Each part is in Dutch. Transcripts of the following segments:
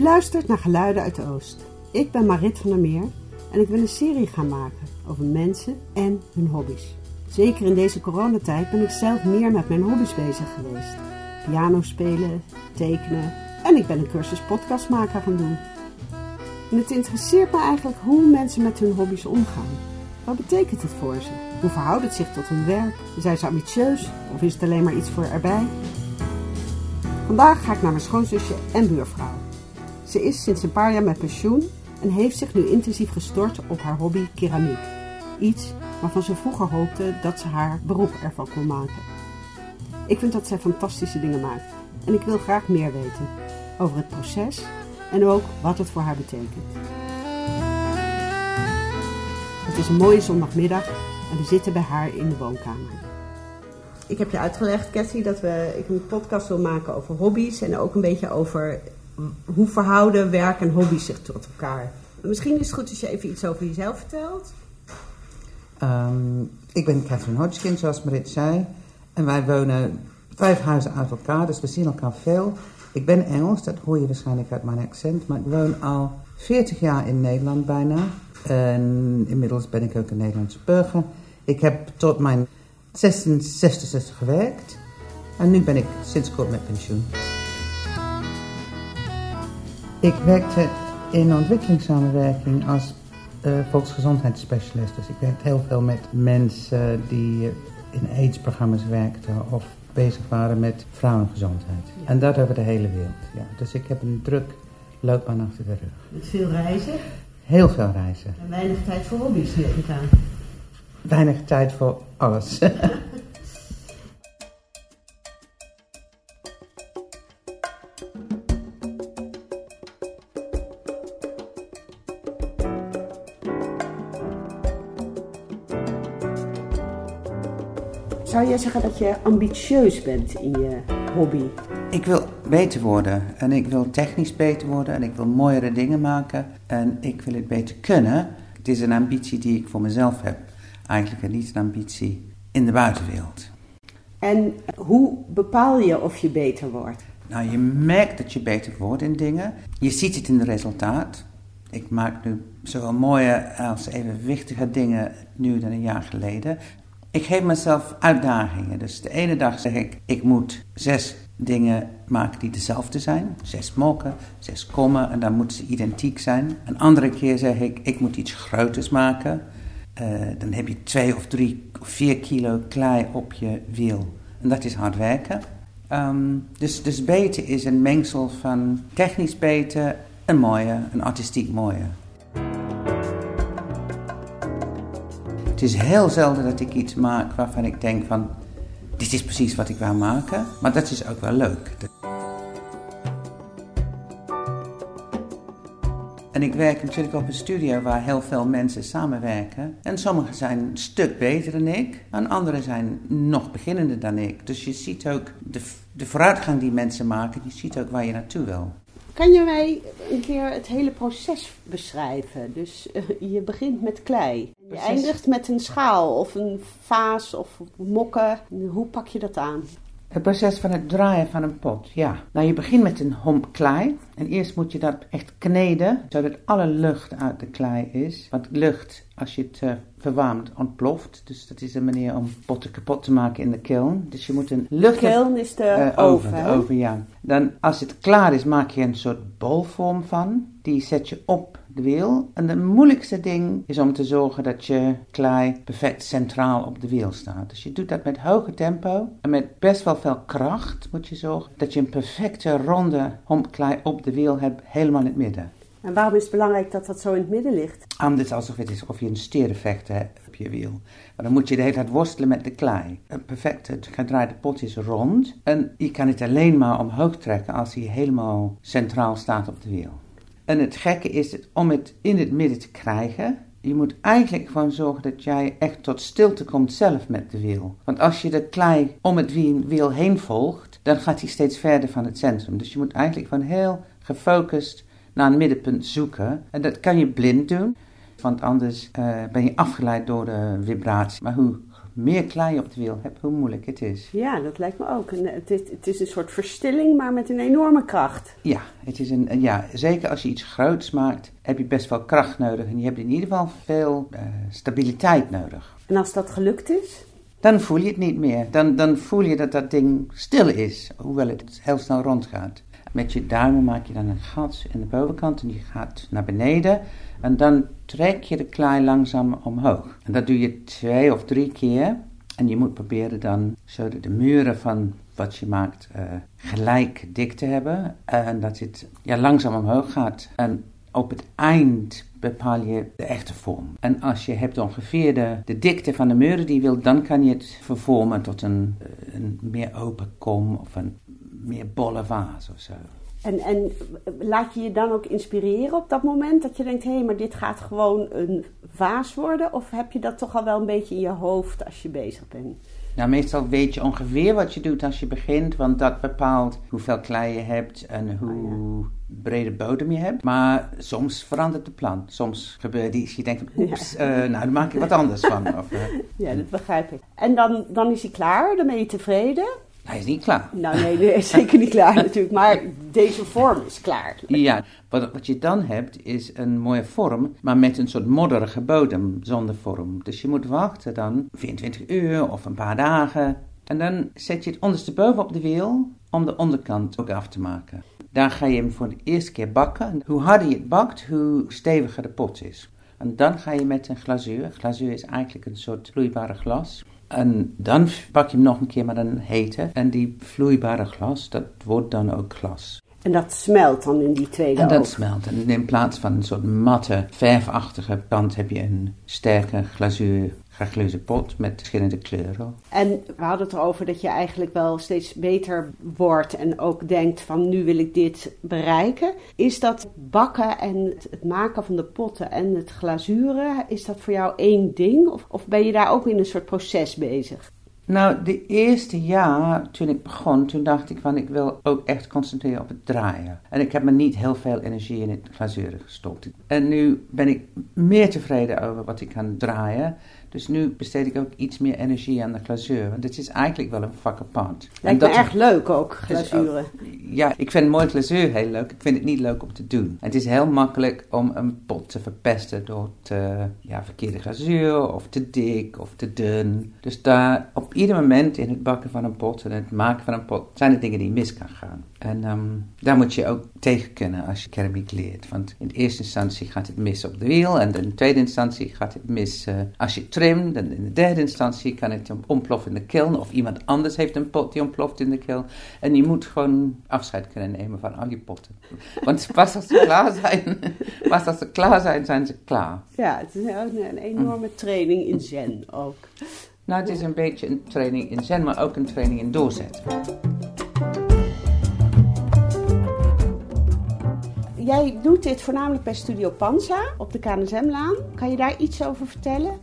Je luistert naar Geluiden uit de Oost. Ik ben Marit van der Meer en ik wil een serie gaan maken over mensen en hun hobby's. Zeker in deze coronatijd ben ik zelf meer met mijn hobby's bezig geweest. Piano spelen, tekenen en ik ben een cursus podcastmaker gaan doen. En het interesseert me eigenlijk hoe mensen met hun hobby's omgaan. Wat betekent het voor ze? Hoe verhoudt het zich tot hun werk? Zijn ze ambitieus of is het alleen maar iets voor erbij? Vandaag ga ik naar mijn schoonzusje en buurvrouw. Ze is sinds een paar jaar met pensioen en heeft zich nu intensief gestort op haar hobby keramiek. Iets waarvan ze vroeger hoopte dat ze haar beroep ervan kon maken. Ik vind dat zij fantastische dingen maakt en ik wil graag meer weten over het proces en ook wat het voor haar betekent. Het is een mooie zondagmiddag en we zitten bij haar in de woonkamer. Ik heb je uitgelegd, Cathy, dat we, ik een podcast wil maken over hobby's en ook een beetje over hoe verhouden werk en hobby's zich tot elkaar. Misschien is het goed als je even iets over jezelf vertelt. Um, ik ben Catherine Hodgkin, zoals Marit zei. En wij wonen vijf huizen uit elkaar, dus we zien elkaar veel. Ik ben Engels, dat hoor je waarschijnlijk uit mijn accent. Maar ik woon al 40 jaar in Nederland bijna. En inmiddels ben ik ook een Nederlandse burger. Ik heb tot mijn 66 gewerkt. En nu ben ik sinds kort met pensioen. Ik werkte in ontwikkelingssamenwerking als uh, volksgezondheidsspecialist. Dus ik werkte heel veel met mensen die in AIDS-programma's werkten of bezig waren met vrouwengezondheid. En dat over de hele wereld. Ja. Dus ik heb een druk loopbaan achter de rug. Met veel reizen? Heel veel reizen. En weinig tijd voor hobby's, neem ik aan. Weinig tijd voor alles. Zeggen dat je ambitieus bent in je hobby? Ik wil beter worden en ik wil technisch beter worden en ik wil mooiere dingen maken en ik wil het beter kunnen. Het is een ambitie die ik voor mezelf heb, eigenlijk niet een ambitie in de buitenwereld. En hoe bepaal je of je beter wordt? Nou, je merkt dat je beter wordt in dingen. Je ziet het in het resultaat. Ik maak nu zowel mooie als evenwichtige dingen nu dan een jaar geleden. Ik geef mezelf uitdagingen. Dus de ene dag zeg ik, ik moet zes dingen maken die dezelfde zijn. Zes mokken, zes kommen en dan moeten ze identiek zijn. Een andere keer zeg ik, ik moet iets groters maken. Uh, dan heb je twee of drie of vier kilo klei op je wiel. En dat is hard werken. Um, dus, dus beter is een mengsel van technisch beter en mooie, een artistiek mooie. Het is heel zelden dat ik iets maak waarvan ik denk van... dit is precies wat ik wou maken, maar dat is ook wel leuk. En ik werk natuurlijk op een studio waar heel veel mensen samenwerken. En sommigen zijn een stuk beter dan ik, en anderen zijn nog beginnender dan ik. Dus je ziet ook de, de vooruitgang die mensen maken, je ziet ook waar je naartoe wil. Kan je mij een keer het hele proces beschrijven? Dus uh, je begint met klei. Je eindigt met een schaal of een vaas of mokken. Hoe pak je dat aan? Het proces van het draaien van een pot, ja. Nou, je begint met een homp klei. En eerst moet je dat echt kneden, zodat alle lucht uit de klei is. Want lucht, als je het uh, verwarmt, ontploft. Dus dat is een manier om potten kapot te maken in de kiln. Dus je moet een lucht... De kiln is de uh, oven, De oven, ja. Dan, als het klaar is, maak je een soort bolvorm van. Die zet je op de wiel. En de moeilijkste ding is om te zorgen dat je klei perfect centraal op de wiel staat. Dus je doet dat met hoge tempo en met best wel veel kracht moet je zorgen dat je een perfecte ronde hompklei op de wiel hebt, helemaal in het midden. En waarom is het belangrijk dat dat zo in het midden ligt? Anders alsof het is of je een steereffect hebt op je wiel. Maar dan moet je de hele tijd worstelen met de klei. Een perfecte gedraaide pot is rond. En je kan het alleen maar omhoog trekken als hij helemaal centraal staat op de wiel. En het gekke is het, om het in het midden te krijgen, je moet eigenlijk gewoon zorgen dat jij echt tot stilte komt zelf met de wiel. Want als je de klei om het wiel heen volgt, dan gaat hij steeds verder van het centrum. Dus je moet eigenlijk gewoon heel gefocust naar een middenpunt zoeken. En dat kan je blind doen, want anders uh, ben je afgeleid door de vibratie. Maar hoe meer klei op de wiel hebt, hoe moeilijk het is. Ja, dat lijkt me ook. En het, is, het is een soort verstilling, maar met een enorme kracht. Ja, het is een, ja, zeker als je iets groots maakt, heb je best wel kracht nodig. En je hebt in ieder geval veel uh, stabiliteit nodig. En als dat gelukt is? Dan voel je het niet meer. Dan, dan voel je dat dat ding stil is, hoewel het heel snel rondgaat. Met je duimen maak je dan een gat in de bovenkant en die gaat naar beneden. En dan trek je de klei langzaam omhoog. En dat doe je twee of drie keer. En je moet proberen dan zodat de muren van wat je maakt uh, gelijk dik te hebben. En dat het ja, langzaam omhoog gaat. En op het eind bepaal je de echte vorm. En als je hebt ongeveer de, de dikte van de muren die je wilt, dan kan je het vervormen tot een, een meer open kom of een meer bolle vaas of zo. En, en laat je je dan ook inspireren op dat moment? Dat je denkt, hé, hey, maar dit gaat gewoon een vaas worden? Of heb je dat toch al wel een beetje in je hoofd als je bezig bent? Nou, meestal weet je ongeveer wat je doet als je begint, want dat bepaalt hoeveel klei je hebt en hoe oh, brede bodem je hebt. Maar soms verandert de plan. Soms gebeurt iets, je denkt, oeps, ja. uh, nou, dan maak ik wat anders van. Of, uh, ja, dat begrijp ik. En dan, dan is hij klaar, dan ben je tevreden. Hij is niet klaar. Nou nee, is zeker niet klaar natuurlijk, maar deze vorm is klaar. Ja, wat, wat je dan hebt is een mooie vorm, maar met een soort modderige bodem zonder vorm. Dus je moet wachten dan 24 uur of een paar dagen. En dan zet je het ondersteboven op de wiel om de onderkant ook af te maken. Daar ga je hem voor de eerste keer bakken. Hoe harder je het bakt, hoe steviger de pot is. En dan ga je met een glazuur. Glazuur is eigenlijk een soort vloeibare glas. En dan pak je hem nog een keer met een hete. En die vloeibare glas, dat wordt dan ook glas. En dat smelt dan in die tweede En dat smelt. En in plaats van een soort matte, verfachtige kant heb je een sterke glazuur pot met verschillende kleuren. En we hadden het erover dat je eigenlijk wel steeds beter wordt en ook denkt van nu wil ik dit bereiken. Is dat bakken en het maken van de potten en het glazuren, is dat voor jou één ding? Of, of ben je daar ook in een soort proces bezig? Nou, de eerste jaar toen ik begon, toen dacht ik van ik wil ook echt concentreren op het draaien. En ik heb me niet heel veel energie in het glazuren gestopt. En nu ben ik meer tevreden over wat ik kan draaien. Dus nu besteed ik ook iets meer energie aan de glazuur. Want het is eigenlijk wel een vak apart. Lijkt me echt leuk ook, glazuren. ja, ik vind mooi glazuur heel leuk. Ik vind het niet leuk om te doen. Het is heel makkelijk om een pot te verpesten door te, ja, verkeerde glazuur of te dik of te dun. Dus daar op ieder moment in het bakken van een pot en het maken van een pot zijn er dingen die mis kan gaan. En um, daar moet je ook tegen kunnen als je keramiek leert. Want in eerste instantie gaat het mis op de wiel. En in de tweede instantie gaat het mis uh, als je En in de derde instantie kan het ontploffen in de kiln. Of iemand anders heeft een pot die ontploft in de kiln. En je moet gewoon afscheid kunnen nemen van al je potten. Want pas als ze klaar zijn, pas als ze klaar zijn, zijn ze klaar. Ja, het is een, een enorme training in zen ook. Nou, het is een beetje een training in zen, maar ook een training in doorzetten. Jij doet dit voornamelijk bij Studio Panza op de KNSM-laan. Kan je daar iets over vertellen?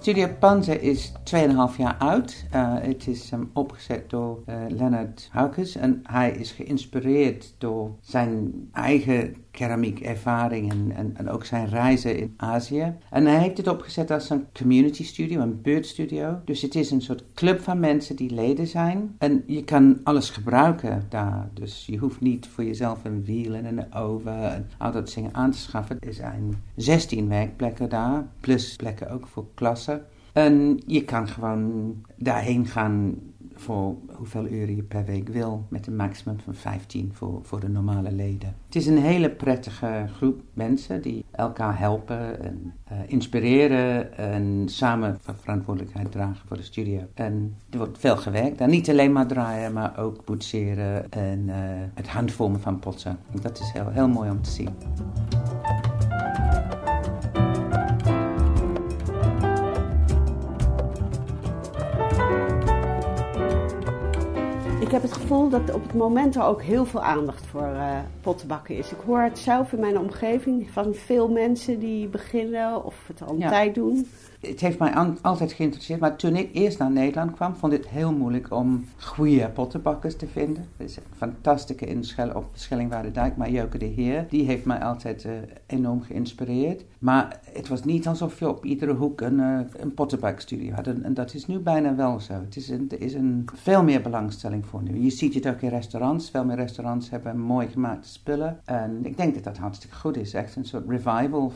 Studio Panza is 2,5 jaar oud. Uh, het is opgezet door uh, Leonard Haukes en hij is geïnspireerd door zijn eigen keramiekervaring en, en, en, ook zijn reizen in Azië. En hij heeft het opgezet als een community studio, een buurtstudio. Dus het is een soort club van mensen die leden zijn. En je kan alles gebruiken daar. Dus je hoeft niet voor jezelf een wiel en een oven en al dat dingen aan te schaffen. Er zijn 16 werkplekken daar, plus plekken ook voor klassen. En je kan gewoon daarheen gaan voor hoeveel uren je per week wil, met een maximum van 15 voor, voor de normale leden. Het is een hele prettige groep mensen die elkaar helpen en uh, inspireren en samen verantwoordelijkheid dragen voor de studio. En er wordt veel gewerkt. En niet alleen maar draaien, maar ook boetseren en uh, het handvormen van potten. Dat is heel, heel mooi om te zien. Ik heb het gevoel dat op het moment er ook heel veel aandacht voor uh, pottenbakken is. Ik hoor het zelf in mijn omgeving van veel mensen die beginnen of het al een tijd doen het heeft mij altijd geïnteresseerd. Maar toen ik eerst naar Nederland kwam, vond ik het heel moeilijk om goede pottenbakkers te vinden. Er is een fantastische inschel op Schellingwaardendijk, maar Joke de Heer, die heeft mij altijd uh, enorm geïnspireerd. Maar het was niet alsof je op iedere hoek een, uh, een pottenbakstudio had. En, dat is nu bijna wel zo. Het is een, er is een veel meer belangstelling voor Je ziet het ook in restaurants. Veel meer restaurants hebben mooi gemaakte spullen. En ik denk dat dat hartstikke goed is. Echt een soort revival.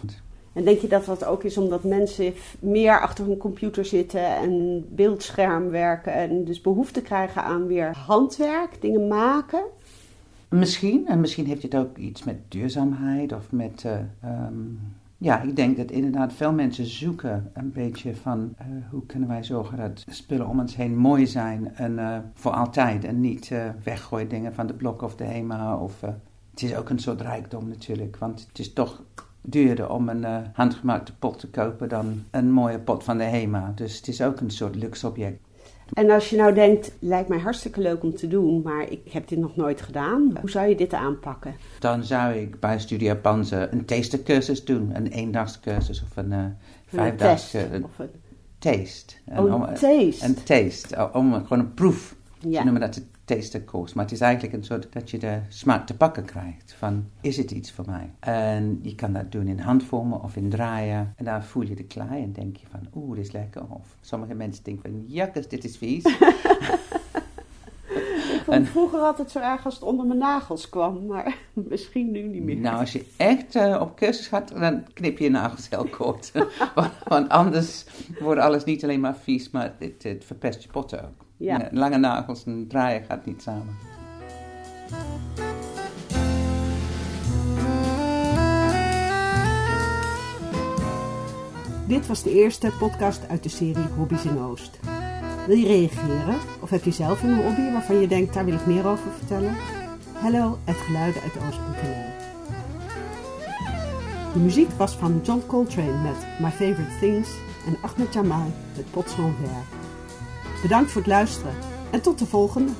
En denk je dat dat ook is omdat mensen meer achter hun computer zitten en beeldscherm werken en dus behoefte krijgen aan weer handwerk, dingen maken? Misschien, en misschien heeft het ook iets met duurzaamheid of met. Uh, um, ja, ik denk dat inderdaad veel mensen zoeken een beetje van uh, hoe kunnen wij zorgen dat spullen om ons heen mooi zijn en uh, voor altijd en niet weggooien dingen van de blok of de HEMA. Of, het is ook een soort rijkdom natuurlijk, want het is toch duurder om een uh, handgemaakte pot te kopen dan een mooie pot van de HEMA. Dus het is ook een soort luxe object. En als je nou denkt, lijkt mij hartstikke leuk om te doen, maar ik heb dit nog nooit gedaan. Hoe zou je dit aanpakken? Dan zou ik bij Studio een tastercursus doen. Een eendagscursus of een uh, vijfdagscursus. Een, een taste. Oh, een, taste. Een taste. Om, gewoon een proef. Ja. Ze noemen dat Maar het is eigenlijk een soort dat je de smaak te pakken krijgt van is het iets voor mij? En je kan dat doen in handvormen of in draaien. En dan voel je de klei en denk je van oeh, dit is lekker. Of sommige mensen denken van jakkes, dit is vies. Vond vroeger altijd zo erg als het onder mijn nagels kwam, maar misschien nu niet meer. Nou, als je echt uh, op cursus gaat, dan knip je je nagels heel kort. want, want, anders wordt alles niet alleen maar vies, maar het, het verpest je potten ook. Ja. lange nagels en draaien gaat niet samen. Dit was de eerste podcast uit de serie Hobby's in Oost. Wil je reageren? Of heb je zelf een hobby waarvan je denkt, daar wil ik meer over vertellen? Hello, het geluiden uit Oost.nl De muziek was van John Coltrane met My Favorite Things en Ahmed Jamal met Potsdam Ver. Bedankt voor het luisteren en tot de volgende!